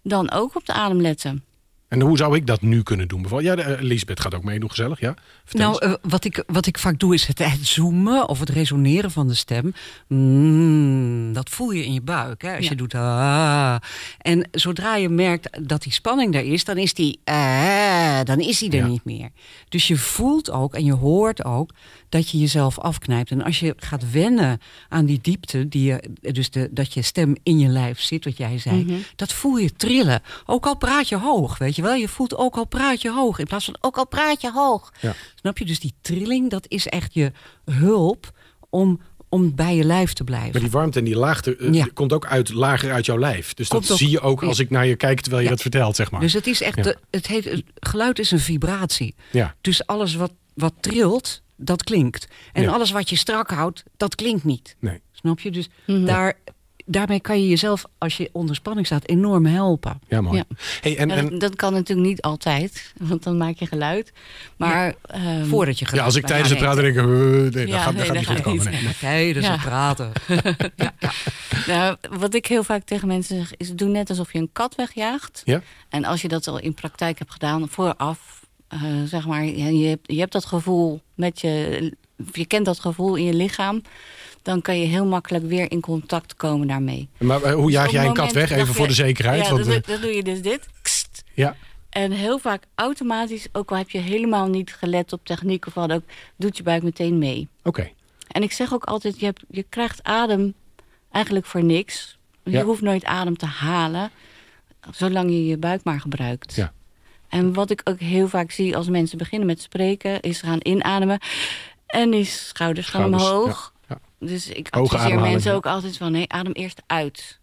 Dan ook op de adem letten. En hoe zou ik dat nu kunnen doen? Bijvoorbeeld, ja, de- eh, Lisbeth gaat ook meedoen, gezellig, ja? Vertel Nou, eh, wat, ik, wat ik vaak doe is het, het zoomen of het resoneren van de stem. Mm, dat voel je in je buik. Hè? Als Ja. je doet ah. En zodra je merkt dat die spanning er is, dan is die ah, dan is die er Ja. niet meer. Dus je voelt ook en je hoort ook dat je jezelf afknijpt. En als je gaat wennen aan die diepte, die je, dus de, dat je stem in je lijf zit, wat jij zei, Mhm. dat voel je trillen. Ook al praat je hoog, weet je wel. Je voelt ook al praat je hoog, in plaats van ook al praat je hoog. Ja. Snap je? Dus die trilling, dat is echt je hulp om, om bij je lijf te blijven. Maar die warmte en die laagte eh, Ja. komt ook uit, lager uit jouw lijf. Dus Komt dat ook- zie je ook ja. als ik naar je kijk terwijl je Ja. dat vertelt, zeg maar. Dus het is echt, Ja. de- het, heeft, het geluid is een vibratie. ja. Dus alles wat, wat trilt, dat klinkt. En Ja. alles wat je strak houdt, dat klinkt niet. Nee. Snap je? Dus Mhm. daar, daarmee kan je jezelf, als je onder spanning staat, enorm helpen. Ja, mooi. Ja. Hey, en, en, dat, dat kan natuurlijk niet altijd, want dan maak je geluid. Maar ehm, Voordat je ja, als ik tijdens het praten denk, eh, nee, dat Ja, gaat, dat nee, gaat dat niet goed gaat komen. niet. Oké, dus Ja. we praten. ja, ja. Nou, wat ik heel vaak tegen mensen zeg, is doe net alsof je een kat wegjaagt. Ja? En als je dat al in praktijk hebt gedaan, vooraf, eh, zeg maar, je, hebt, je hebt dat gevoel met je, je kent dat gevoel in je lichaam, dan kan je heel makkelijk weer in contact komen daarmee. Maar eh, hoe Dus jaag jij een kat weg? Even voor de zekerheid. Ja, want, dan, eh, doe- dan doe je dus dit. Kst. ja. En heel vaak automatisch, ook al heb je helemaal niet gelet op techniek of wat ook, doet je buik meteen mee. Oké. En ik zeg ook altijd, je, hebt, je krijgt adem eigenlijk voor niks. Je Ja. hoeft nooit adem te halen, zolang je je buik maar gebruikt. Ja. En wat ik ook heel vaak zie als mensen beginnen met spreken, is gaan inademen en die schouders gaan Schouders, omhoog. ja, Dus ik adviseer mensen ook altijd van, nee, adem eerst uit.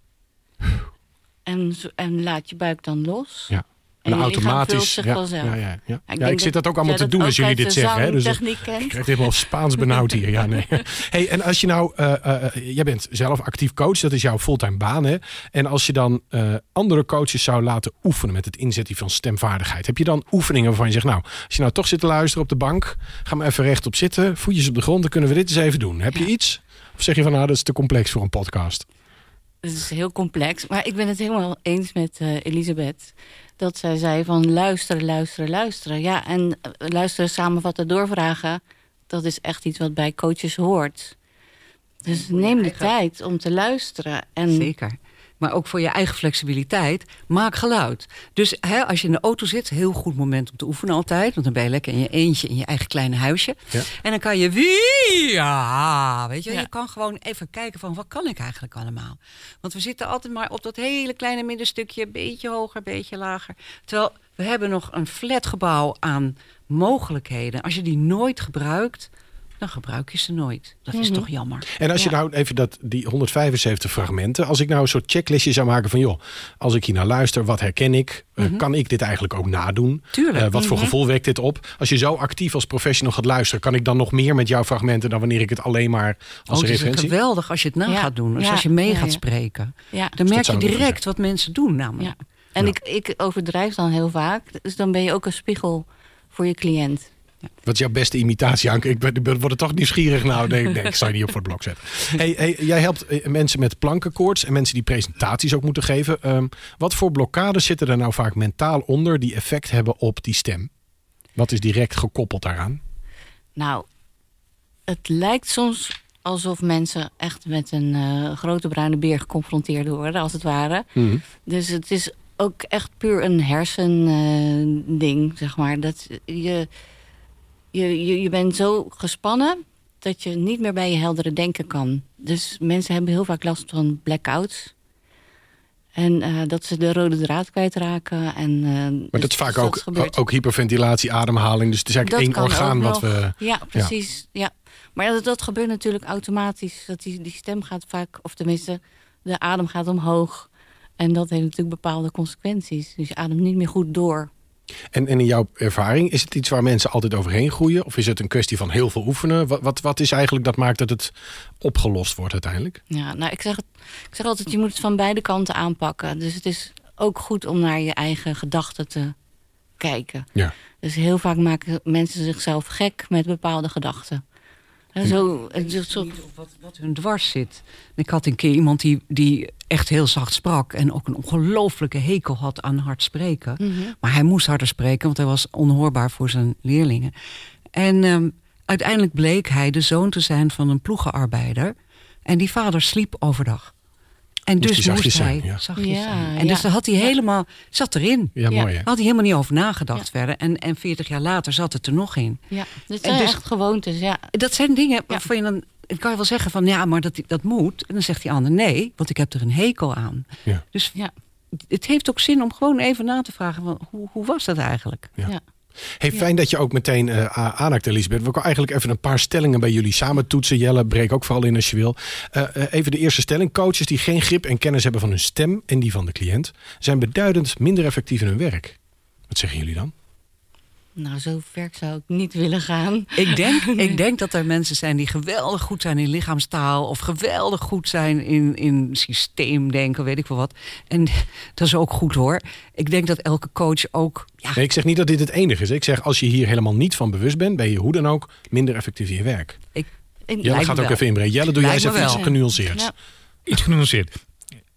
En, en laat je buik dan los. Ja. En automatisch. zich Ja, vanzelf. ja, ja, ja. Ja, Ja, ik, zit dat ook allemaal te doen als jullie dit zeggen. Hè? Dus kent. ik krijg helemaal Spaans benauwd hier. Ja, nee. Hey, en als je nou, eh, eh, eh, jij bent zelf actief coach, dat is jouw fulltime baan. Hè? En als je dan andere coaches zou laten oefenen met het inzetten van stemvaardigheid, heb je dan oefeningen waarvan je zegt, nou, als je nou toch zit te luisteren op de bank, ga maar even rechtop zitten, voetjes op de grond, dan kunnen we dit eens even doen. Heb je iets? Of zeg je van, nou, dat is te complex voor een podcast? Het is heel complex. Maar ik ben het helemaal eens met uh, Elisabeth. Dat zij zei van luisteren, luisteren, luisteren. Ja, en uh, luisteren, samenvatten, doorvragen... dat is echt iets wat bij coaches hoort. Dus neem de tijd om te luisteren. En Zeker. Maar ook voor je eigen flexibiliteit, maak geluid. Dus hè, als je in de auto zit, heel goed moment om te oefenen altijd. Want dan ben je lekker in je eentje in je eigen kleine huisje. Ja. En dan kan je wie, ja, weet je. Ja. Je kan gewoon even kijken van, wat kan ik eigenlijk allemaal? Want we zitten altijd maar op dat hele kleine middenstukje. Beetje hoger, beetje lager. Terwijl we hebben nog een flatgebouw aan mogelijkheden. Als je die nooit gebruikt, dan gebruik je ze nooit. Dat is toch jammer. En als je Ja. nou even dat, die 175 fragmenten, als ik nou een soort checklistje zou maken van joh, als ik hier naar luister, wat herken ik? Eh, kan ik dit eigenlijk ook nadoen? Tuurlijk. Eh, wat voor Mhm. gevoel wekt dit op? Als je zo actief als professional gaat luisteren, kan ik dan nog meer met jouw fragmenten dan wanneer ik het alleen maar als Oh, het is referentie? geweldig als je het na Ja, gaat doen. Dus ja, als je mee ja, gaat ja. spreken. ja. Dan merk je direct wat mensen doen namelijk. Ja. En Ja. ik, ik overdrijf dan heel vaak. Dus dan ben je ook een spiegel voor je cliënt. Wat is jouw beste imitatie, Anke? Ik ben, ik ben- word er toch nieuwsgierig. Nou, nee, nee, ik zou je niet op voor het blok zetten. Hey, hey, jij helpt eh, mensen met plankenkoorts en mensen die presentaties ook moeten geven. Ehm, wat voor blokkades zitten er nou vaak mentaal onder die effect hebben op die stem? Wat is direct gekoppeld daaraan? Nou, het lijkt soms alsof mensen echt met een eh, grote bruine beer geconfronteerd worden, als het ware. Dus het is ook echt puur een hersending, zeg maar. Dat je, je, je, je bent zo gespannen dat je niet meer bij je heldere denken kan. Dus mensen hebben heel vaak last van blackouts. En eh, dat ze de rode draad kwijtraken. En, eh, Maar dus- dat is vaak dus ook, ook hyperventilatie, ademhaling. Dus het is eigenlijk één orgaan wat we... Ja, precies. Ja. Maar dat, dat gebeurt natuurlijk automatisch. Dat die, die stem gaat vaak, of tenminste, de adem gaat omhoog. En dat heeft natuurlijk bepaalde consequenties. Dus je ademt niet meer goed door. En, en in jouw ervaring, is het iets waar mensen altijd overheen groeien? Of is het een kwestie van heel veel oefenen? Wat, wat, wat is eigenlijk dat maakt dat het opgelost wordt uiteindelijk? Ja, nou, ik zeg, het, ik zeg altijd, je moet het van beide kanten aanpakken. Dus het is ook goed om naar je eigen gedachten te kijken. Ja. Dus heel vaak maken mensen zichzelf gek met bepaalde gedachten. En zo, is zo, op wat, wat hun dwars zit. Ik had een keer iemand die, die echt heel zacht sprak... en ook een ongelooflijke hekel had aan hard spreken. Mhm. Maar hij moest harder spreken, want hij was onhoorbaar voor zijn leerlingen. En ehm, uiteindelijk bleek hij de zoon te zijn van een ploegenarbeider. En die vader sliep overdag. En Moest dus hij moest hij zijn, ja. zachtjes Ja, zijn. En ja. dus daar had hij helemaal, zat erin. Ja, mooi hè? Had hij helemaal niet over nagedacht verder. En, en 40 jaar later zat het er nog in. ja, zijn dus- echt gewoontes, ja. Dat zijn dingen waarvan je dan... Dan kan je wel zeggen van ja, maar dat, dat moet. En dan zegt die ander nee, want ik heb er een hekel aan. Ja. Dus Ja. het heeft ook zin om gewoon even na te vragen... Van, hoe, hoe was dat eigenlijk? Ja. Hey, fijn dat je ook meteen eh aanhaakt, Elisabeth. We kunnen eigenlijk even een paar stellingen bij jullie samen toetsen. Jelle, breek ook vooral in als je wil. Eh, eh, even de eerste stelling. Coaches die geen grip en kennis hebben van hun stem en die van de cliënt... zijn beduidend minder effectief in hun werk. Wat zeggen jullie dan? Nou, zo ver zou ik niet willen gaan. Ik denk, ik denk dat er mensen zijn die geweldig goed zijn in lichaamstaal... of geweldig goed zijn in, in systeemdenken, weet ik veel wat. En dat is ook goed hoor. Ik denk dat elke coach ook... Ja, Nee, ik zeg niet dat dit het enige is. Ik zeg als je hier helemaal niet van bewust bent... ben je hoe dan ook minder effectief in je werk. ik, Ik- Jelle Lijkt gaat ook wel. even inbreken. Jelle, doe jij eens even iets wel. genuanceerd. Ja. Iets genuanceerd.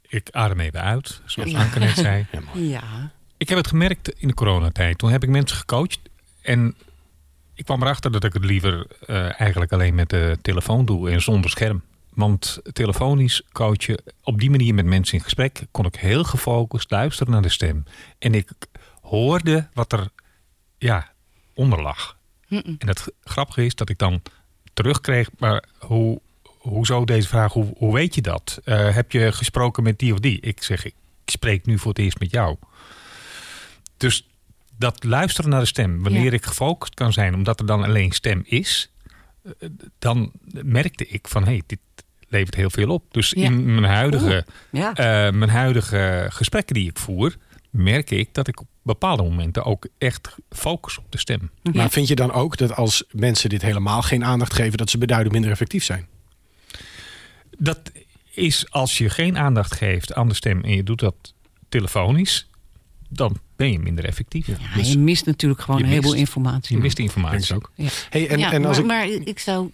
Ik adem even uit, zoals Anke net zei. Ja. Ik heb het gemerkt in de coronatijd. Toen heb ik mensen gecoacht. En ik kwam erachter dat ik het liever eh, eigenlijk alleen met de telefoon doe en zonder scherm. Want telefonisch coachen, op die manier met mensen in gesprek, kon ik heel gefocust luisteren naar de stem. En ik hoorde wat er ja, onder lag. En het grappige is dat ik dan terugkreeg, maar hoe, hoezo deze vraag, hoe, hoe weet je dat? Eh, heb je gesproken met die of die? Ik zeg, ik spreek nu voor het eerst met jou. Dus dat luisteren naar de stem, wanneer Ja. ik gefocust kan zijn, omdat er dan alleen stem is, eh, dan merkte ik van, hé, hey, dit levert heel veel op. Dus Ja. in mijn huidige, ja. eh, mijn huidige gesprekken die ik voer, merk ik dat ik op bepaalde momenten ook echt focus op de stem. Maar vind je dan ook dat als mensen dit helemaal geen aandacht geven... dat ze beduidend minder effectief zijn? Dat is als je geen aandacht geeft aan de stem en je doet dat telefonisch, dan ben je minder effectief. Ja, Dus je mist natuurlijk gewoon een heleboel mist- informatie. Je mist informatie. ook. Ja. Hey, en, ja, en als maar, ik... maar ik zou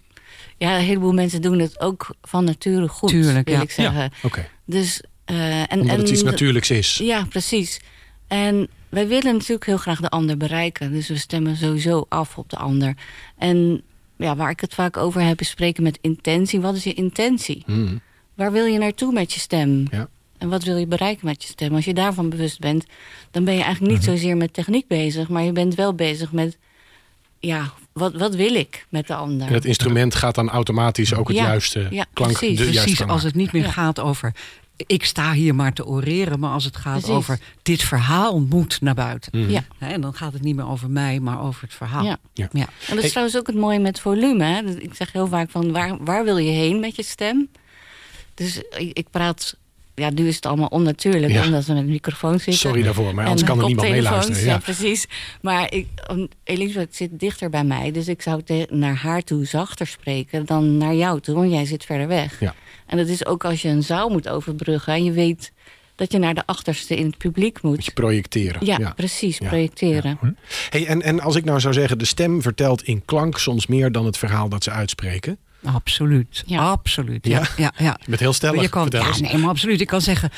ja, een heleboel mensen doen het ook van nature goed, Tuurlijk, wil ja. ik zeggen. Oké. Dus, eh, en, Omdat en het iets natuurlijks is. Ja, precies. En wij willen natuurlijk heel graag de ander bereiken. Dus we stemmen sowieso af op de ander. En ja, waar ik het vaak over heb, is spreken met intentie. Wat is je intentie? Hmm. Waar wil je naartoe met je stem? Ja. En wat wil je bereiken met je stem? Als je daarvan bewust bent, dan ben je eigenlijk niet Mhm. zozeer met techniek bezig. Maar je bent wel bezig met, ja, wat, wat wil ik met de ander? En het instrument gaat dan automatisch ook het Ja, juiste ja, klank. precies. de juiste Precies, klank als het niet meer Ja. gaat over... Ik sta hier maar te oreren, maar als het gaat Precies. over... dit verhaal moet naar buiten. Mhm. Ja. Hè, En dan gaat het niet meer over mij, maar over het verhaal. Ja. Ja. Ja. En dat is Hey. trouwens ook het mooie met volume. Hè? Dat- Ik zeg heel vaak van waar, waar wil je heen met je stem? Dus ik, ik praat. Ja, nu is het allemaal onnatuurlijk Ja. omdat we met microfoons zitten. Sorry daarvoor, maar anders kan er niemand meeluisteren. Ja, Ja. precies. Maar ik, Elisabeth zit dichter bij mij. Dus ik zou naar haar toe zachter spreken dan naar jou toe. Want jij zit verder weg. Ja. En dat is ook als je een zaal moet overbruggen. En je weet dat je naar de achterste in het publiek Moet moet. je projecteren. Ja, precies. Ja. Projecteren. Hey, en, en als ik nou zou zeggen, de stem vertelt in klank soms meer dan het verhaal dat ze uitspreken. Absoluut. Ja. Absoluut. Ja? Ja, ja, ja. Je bent heel stellig. je kan, vertel ja, eens. nee, maar absoluut. Ik kan zeggen,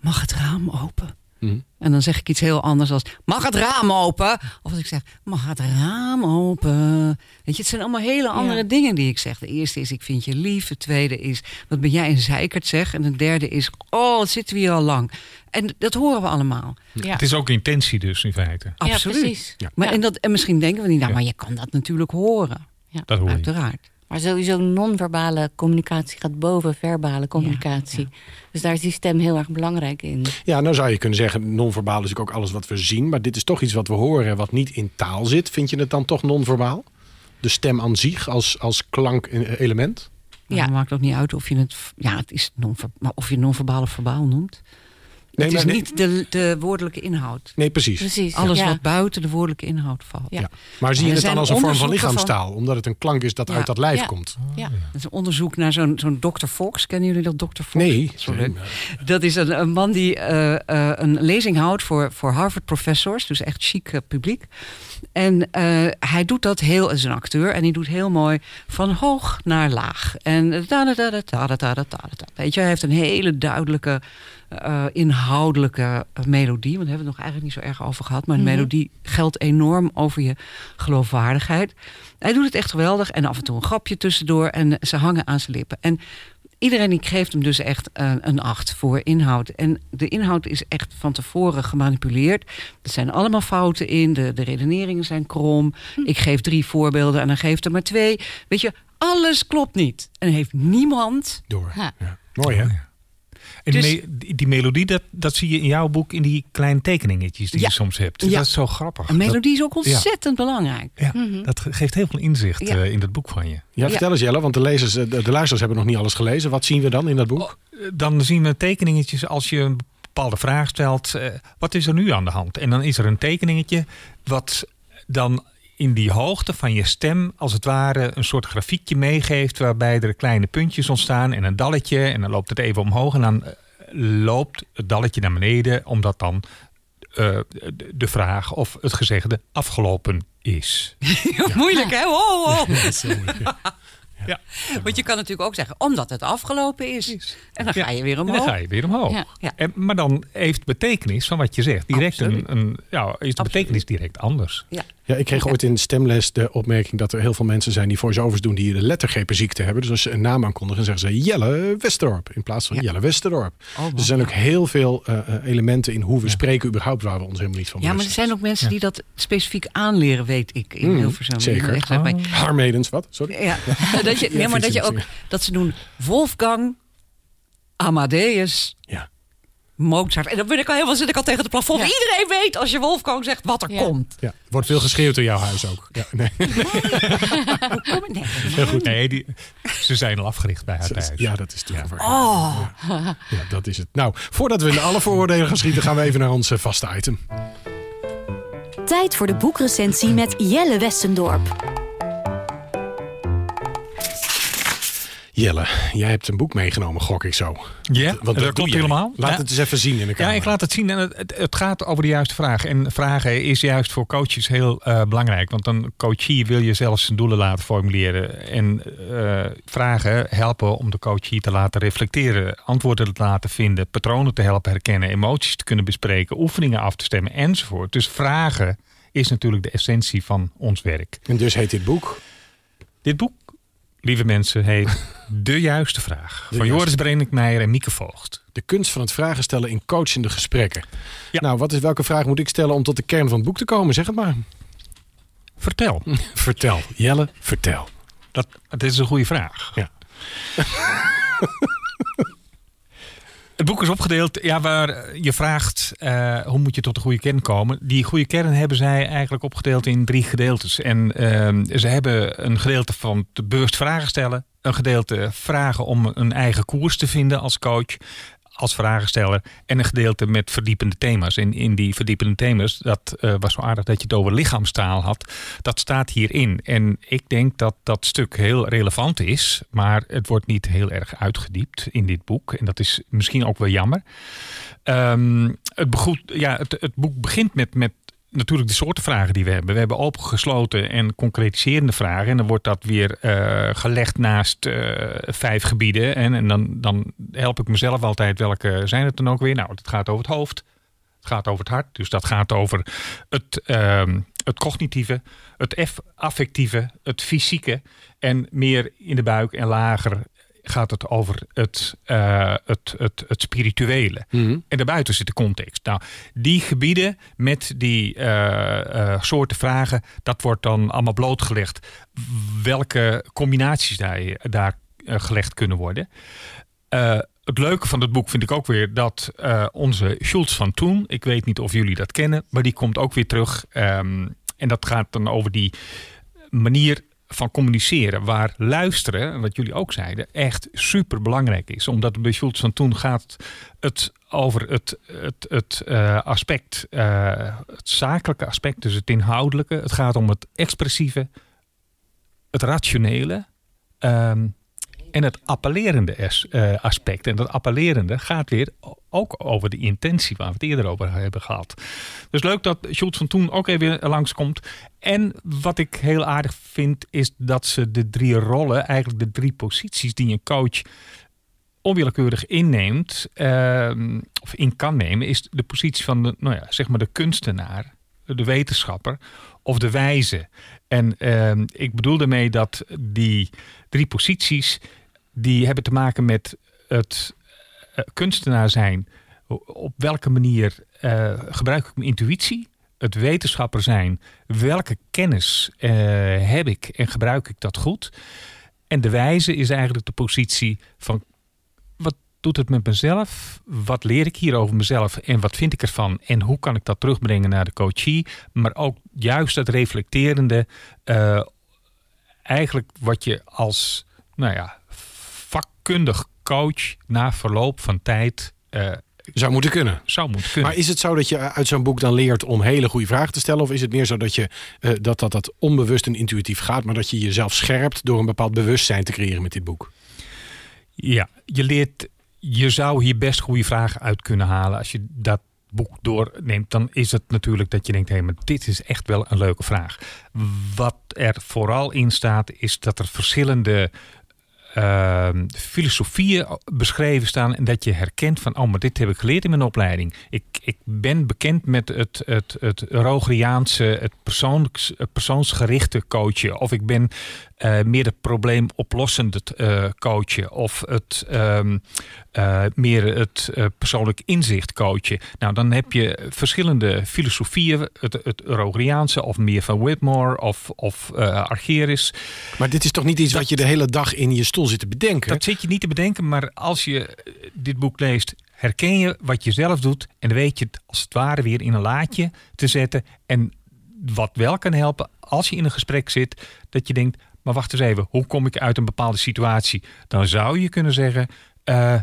mag het raam open? Mhm. En dan zeg ik iets heel anders als, mag het raam open? Of als ik zeg, mag het raam open? Weet je, het zijn allemaal hele andere Ja. dingen die ik zeg. De eerste is, ik vind je lief. De tweede is, wat ben jij een zeikert zeg. En de derde is, oh, wat zitten we hier al lang. En dat horen we allemaal. Ja. Het is ook intentie dus in feite. Absoluut. Ja, precies. Ja. Maar, Ja. En, dat, en misschien denken we niet, nou, Ja. maar je kan dat natuurlijk horen. Dat hoor je. Uiteraard. Maar sowieso non-verbale communicatie gaat boven verbale communicatie. Dus daar is die stem heel erg belangrijk in. Ja, nou zou je kunnen zeggen, non-verbaal is natuurlijk ook alles wat we zien. Maar dit is toch iets wat we horen wat niet in taal zit. Vind je het dan toch non-verbaal? De stem aan zich als, als klankelement? Ja. Dan maakt ook niet uit of je het, ja, het is non maar of je non-verbaal of verbaal noemt. Nee, het is maar- niet de, de woordelijke inhoud. Nee, precies. Precies. Alles ja. wat buiten de woordelijke inhoud valt. Ja. Ja. Maar zie je het dan als een vorm van lichaamstaal? Omdat het een klank is dat Ja. uit dat lijf Ja. komt? Ja. Dat is een onderzoek naar zo'n zo'n Dr. Fox. Kennen jullie dat Dr. Fox? Nee. Sorry. Dat is een, een man die eh, eh, een lezing houdt voor, voor Harvard-professors. Dus echt chic eh, publiek. En eh, hij doet dat heel, is een acteur, en hij doet heel mooi van hoog naar laag. En Weet je, hij heeft een hele duidelijke eh, eh, inhoudelijke melodie. Want daar hebben we het nog eigenlijk niet zo erg over gehad. Maar de mhm. melodie geldt enorm over je geloofwaardigheid. Hij doet het echt geweldig. En af en toe een grapje tussendoor. En ze hangen aan zijn lippen. En iedereen die geeft hem dus echt een, een acht voor inhoud. En de inhoud is echt van tevoren gemanipuleerd. Er zijn allemaal fouten in. De, de redeneringen zijn krom. Ik geef drie voorbeelden en dan geeft er maar twee. Weet je, alles klopt niet. En heeft niemand... Door. Ja. Ja. Mooi hè? En die, Dus- me- die, die melodie, dat, dat zie je in jouw boek in die kleine tekeningetjes die Ja. je soms hebt. Ja. Dat is zo grappig. Een melodie is ook ja. ontzettend belangrijk. Mhm. dat ge- geeft heel veel inzicht Ja. eh, in dat boek van je. Ja, vertel eens Jelle, want de, lezers, eh, de, de luisteraars hebben nog niet alles gelezen. Wat zien we dan in dat boek? Eh, Dan zien we tekeningetjes als je een bepaalde vraag stelt. eh, wat is er nu aan de hand? En dan is er een tekeningetje wat dan in die hoogte van je stem als het ware een soort grafiekje meegeeft waarbij er kleine puntjes ontstaan en een dalletje en dan loopt het even omhoog en dan eh, loopt het dalletje naar beneden omdat dan eh, de- vraag of het gezegde afgelopen is. Moeilijk hè? Wow, wow. Dat is heel moeilijk, ja. Ja. Want je kan natuurlijk ook zeggen, omdat het afgelopen is. En dan Ja. ga je weer En omhoog. dan ga je weer omhoog. Ja. Ja. En, maar dan heeft betekenis van wat je zegt direct een, een ja, is de Absoluut. betekenis direct anders. Ja. Ja, ik kreeg ooit in stemles de opmerking dat er heel veel mensen zijn die voice-overs doen die de lettergrepenziekte hebben. Dus als ze een naam aankondigen, zeggen ze Jelle Westerdorp in plaats van Ja. Jelle Westerdorp. Oh. Dus er zijn ook heel veel eh, eh, elementen in hoe we spreken überhaupt waar we ons helemaal niet van Ja, maar er zijn ook mensen die dat specifiek aanleren, weet ik, in Mm, Hilversum. zeker. Echt, zeg maar. zijn. Harmedens, wat? Sorry. Ja, dat je, nee, maar dat je ook dat ze doen Wolfgang, Amadeus, Ja. Mozart. En dan ben ik al helemaal zit ik al tegen het plafond. Ja. Iedereen weet als je Wolfgang zegt wat er Ja. komt. Ja. Wordt veel geschreeuwd in jouw huis ook. Ja, nee. Heel goed. Nee, die, ze zijn al afgericht bij haar thuis. Ja, dat is natuurlijk Ja. Oh, Ja, dat is het. Nou, voordat we in alle vooroordelen gaan schieten, gaan we even naar ons eh, vaste item. Tijd voor de boekrecensie met Jelle Westendorp. Jelle, jij hebt een boek meegenomen, gok ik zo. Ja, Want dat klopt jij. helemaal. Laat Ja. het eens even zien in de Ja, camera. ik laat het zien. En het, het- gaat over de juiste vraag. En vragen is juist voor coaches heel eh, belangrijk. Want een coachie wil je zelfs zijn doelen laten formuleren. En eh, vragen helpen om de coachie te laten reflecteren. Antwoorden te laten vinden. Patronen te helpen herkennen. Emoties te kunnen bespreken. Oefeningen af te stemmen enzovoort. Dus vragen is natuurlijk de essentie van ons werk. En dus heet dit boek. Dit boek, lieve mensen, heet De Juiste Vraag. Van Juiste. Joris Brenikmeijer en Mieke Voogd. De kunst van het vragen stellen in coachende gesprekken. Ja. Nou, wat is, welke vraag moet ik stellen om tot de kern van het boek te komen? Zeg het maar. Vertel. Vertel. Jelle, vertel. Dat, dat is een goede vraag. Ja. Het boek is opgedeeld ja, waar je vraagt eh, hoe moet je tot de goede kern komen. Die goede kern hebben zij eigenlijk opgedeeld in drie gedeeltes. En ehm, ze hebben een gedeelte van bewust vragen stellen. Een gedeelte vragen om een eigen koers te vinden als coach, als vragensteller. En een gedeelte met verdiepende thema's. En in die verdiepende thema's, dat eh, was zo aardig dat je het over lichaamstaal had. Dat staat hierin. En ik denk dat dat stuk heel relevant is. Maar het wordt niet heel erg uitgediept in dit boek. En dat is misschien ook wel jammer. Ehm, het, begoed, ja, het, het boek begint met, met natuurlijk de soorten vragen die we hebben. We hebben opengesloten en concretiserende vragen. En dan wordt dat weer eh, gelegd naast eh, vijf gebieden. En, en dan, dan help ik mezelf altijd. Welke zijn het dan ook weer? Nou, het gaat over het hoofd. Het gaat over het hart. Dus dat gaat over het, ehm, het cognitieve, het affectieve, het fysieke. En meer in de buik en lager gaat het over het, eh, het, het, het spirituele. En daarbuiten zit de context. Nou, die gebieden met die eh, eh, soorten vragen, dat wordt dan allemaal blootgelegd. Welke combinaties daar, daar gelegd kunnen worden. Het leuke van het boek vind ik ook weer dat onze Schultz van toen, ik weet niet of jullie dat kennen, maar die komt ook weer terug. Ehm, en dat gaat dan over die manier van communiceren, waar luisteren, wat jullie ook zeiden, echt super belangrijk is. Omdat bij Schultz van toen gaat het over het, het, het eh, aspect, eh, het zakelijke aspect, dus het inhoudelijke. Het gaat om het expressieve, het rationele. ehm, en het appellerende eh, aspect. En dat appellerende gaat weer ook over de intentie waar we het eerder over hebben gehad. Dus leuk dat Schultz van Toen ook even langskomt. En wat ik heel aardig vind, is dat ze de drie rollen, eigenlijk de drie posities die een coach onwillekeurig inneemt, ehm, of in kan nemen, is de positie van de, nou ja, zeg maar de kunstenaar, de wetenschapper of de wijze. En ehm, ik bedoel daarmee dat die drie posities, die hebben te maken met het eh, kunstenaar zijn. Op welke manier eh, gebruik ik mijn intuïtie? Het wetenschapper zijn. Welke kennis eh, heb ik en gebruik ik dat goed? En de wijze is eigenlijk de positie van wat doet het met mezelf? Wat leer ik hier over mezelf en wat vind ik ervan? En hoe kan ik dat terugbrengen naar de coachie? Maar ook juist dat reflecterende, eigenlijk wat je als nou ja, vakkundig coach na verloop van tijd eh, Zou moeten kunnen. zou moeten kunnen. Maar is het zo dat je uit zo'n boek dan leert om hele goede vragen te stellen? Of is het meer zo dat je eh, dat, dat dat onbewust en intuïtief gaat, maar dat je jezelf scherpt door een bepaald bewustzijn te creëren met dit boek? Ja, je leert, je zou hier best goede vragen uit kunnen halen als je dat boek doorneemt. Dan is het natuurlijk dat je denkt, hé, maar dit is echt wel een leuke vraag. Wat er vooral in staat, is dat er verschillende ehm, filosofieën beschreven staan en dat je herkent van, oh, maar dit heb ik geleerd in mijn opleiding. Ik, ik ben bekend met het, het, het Rogeriaanse, het, persoons, het persoonsgerichte coachen. Of ik ben eh, meer het probleemoplossende eh coachen. Of het, ehm, eh, meer het persoonlijk inzicht coachen. Nou, dan heb je verschillende filosofieën. Het, het Rogeriaanse of meer van Whitmore of, of Argeris. Maar dit is toch niet iets wat je de hele dag in je stoel zit te bedenken? Dat zit je niet te bedenken, maar als je dit boek leest, herken je wat je zelf doet. En dan weet je het als het ware weer in een laadje te zetten. En wat wel kan helpen als je in een gesprek zit, dat je denkt, maar wacht eens even, hoe kom ik uit een bepaalde situatie? Dan zou je kunnen zeggen, eh,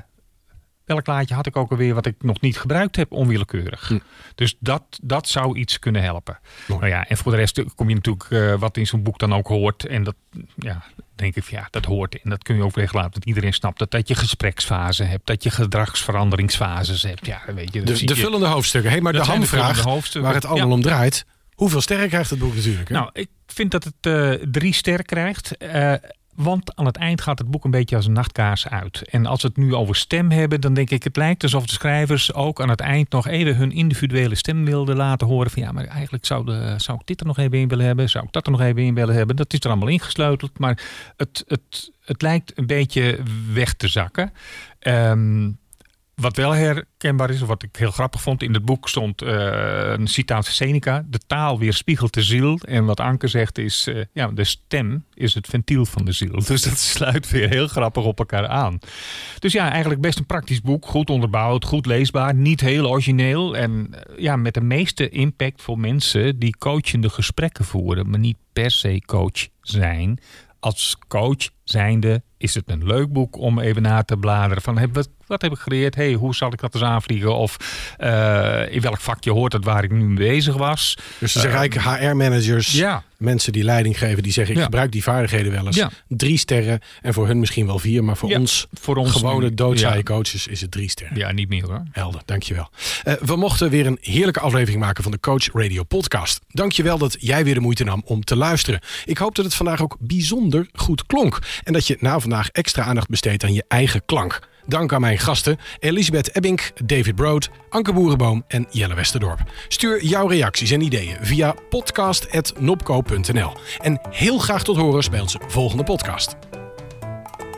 welk laadje had ik ook alweer wat ik nog niet gebruikt heb onwillekeurig. Hm. Dus dat, dat zou iets kunnen helpen. Mooi. Nou ja, en voor de rest kom je natuurlijk eh, wat in zo'n boek dan ook hoort. En dat, ja, denk ik, ja, dat hoort. En dat kun je ook weglaten. Dat iedereen snapt dat, dat je gespreksfase hebt. Dat je gedragsveranderingsfases hebt. Ja, weet je. De, de je- vullende hoofdstukken. Hey, maar Dat de hamvraag waar het allemaal Ja. om draait. Hoeveel sterren krijgt het boek natuurlijk? Hè? Nou, ik vind dat het eh, drie sterren krijgt. eh, want aan het eind gaat het boek een beetje als een nachtkaars uit. En als we het nu over stem hebben, dan denk ik... het lijkt alsof de schrijvers ook aan het eind nog even hun individuele stem wilden laten horen. Van ja, maar eigenlijk zou, de, zou ik dit er nog even in willen hebben. Zou ik dat er nog even in willen hebben. Dat is er allemaal ingesleuteld. Maar het, het, het lijkt een beetje weg te zakken. Ehm, wat wel herkenbaar is, wat ik heel grappig vond, in het boek stond eh, een citaat van Seneca: De taal weerspiegelt de ziel. En wat Anke zegt is: eh, ja, de stem is het ventiel van de ziel. Dus dat sluit weer heel grappig op elkaar aan. Dus ja, eigenlijk best een praktisch boek. Goed onderbouwd, goed leesbaar, niet heel origineel. En eh, ja, met de meeste impact voor mensen die coachende gesprekken voeren, maar niet per se coach zijn. Als coach zijnde is het een leuk boek om even na te bladeren. Van, wat, wat heb ik geleerd? Hey, hoe zal ik dat eens aanvliegen? Of eh, in welk vakje hoort het waar ik nu mee bezig was? dus ze zeggen eigenlijk HR-managers, Ja, mensen die leiding geven, die zeggen ik Ja. gebruik die vaardigheden wel eens. Ja. Drie sterren en voor hun misschien wel vier, maar voor ons voor ons gewone doodzaaie coaches is het drie sterren. ja, niet meer hoor. Helder, dankjewel. Eh we mochten weer een heerlijke aflevering maken van de Coach Radio podcast. Dankjewel dat jij weer de moeite nam om te luisteren. Ik hoop dat het vandaag ook bijzonder goed klonk. En dat je na vandaag extra aandacht besteedt aan je eigen klank. Dank aan mijn gasten Elisabeth Ebbink, David Brood, Anke Boerenboom en Jelle Westerdorp. Stuur jouw reacties en ideeën via podcast.nopco.nl. En heel graag tot horens bij onze volgende podcast.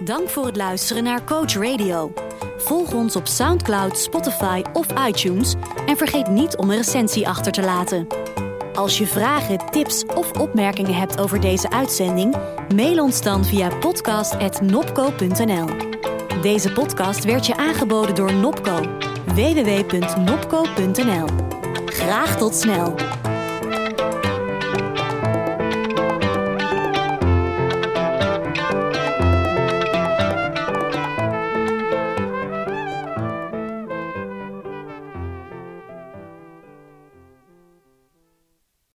Dank voor het luisteren naar Coach Radio. Volg ons op SoundCloud, Spotify of iTunes en vergeet niet om een recensie achter te laten. Als je vragen, tips of opmerkingen hebt over deze uitzending, mail ons dan via podcast.nopco.nl. Deze podcast werd je aangeboden door Nopco. www.nopco.nl. Graag tot snel.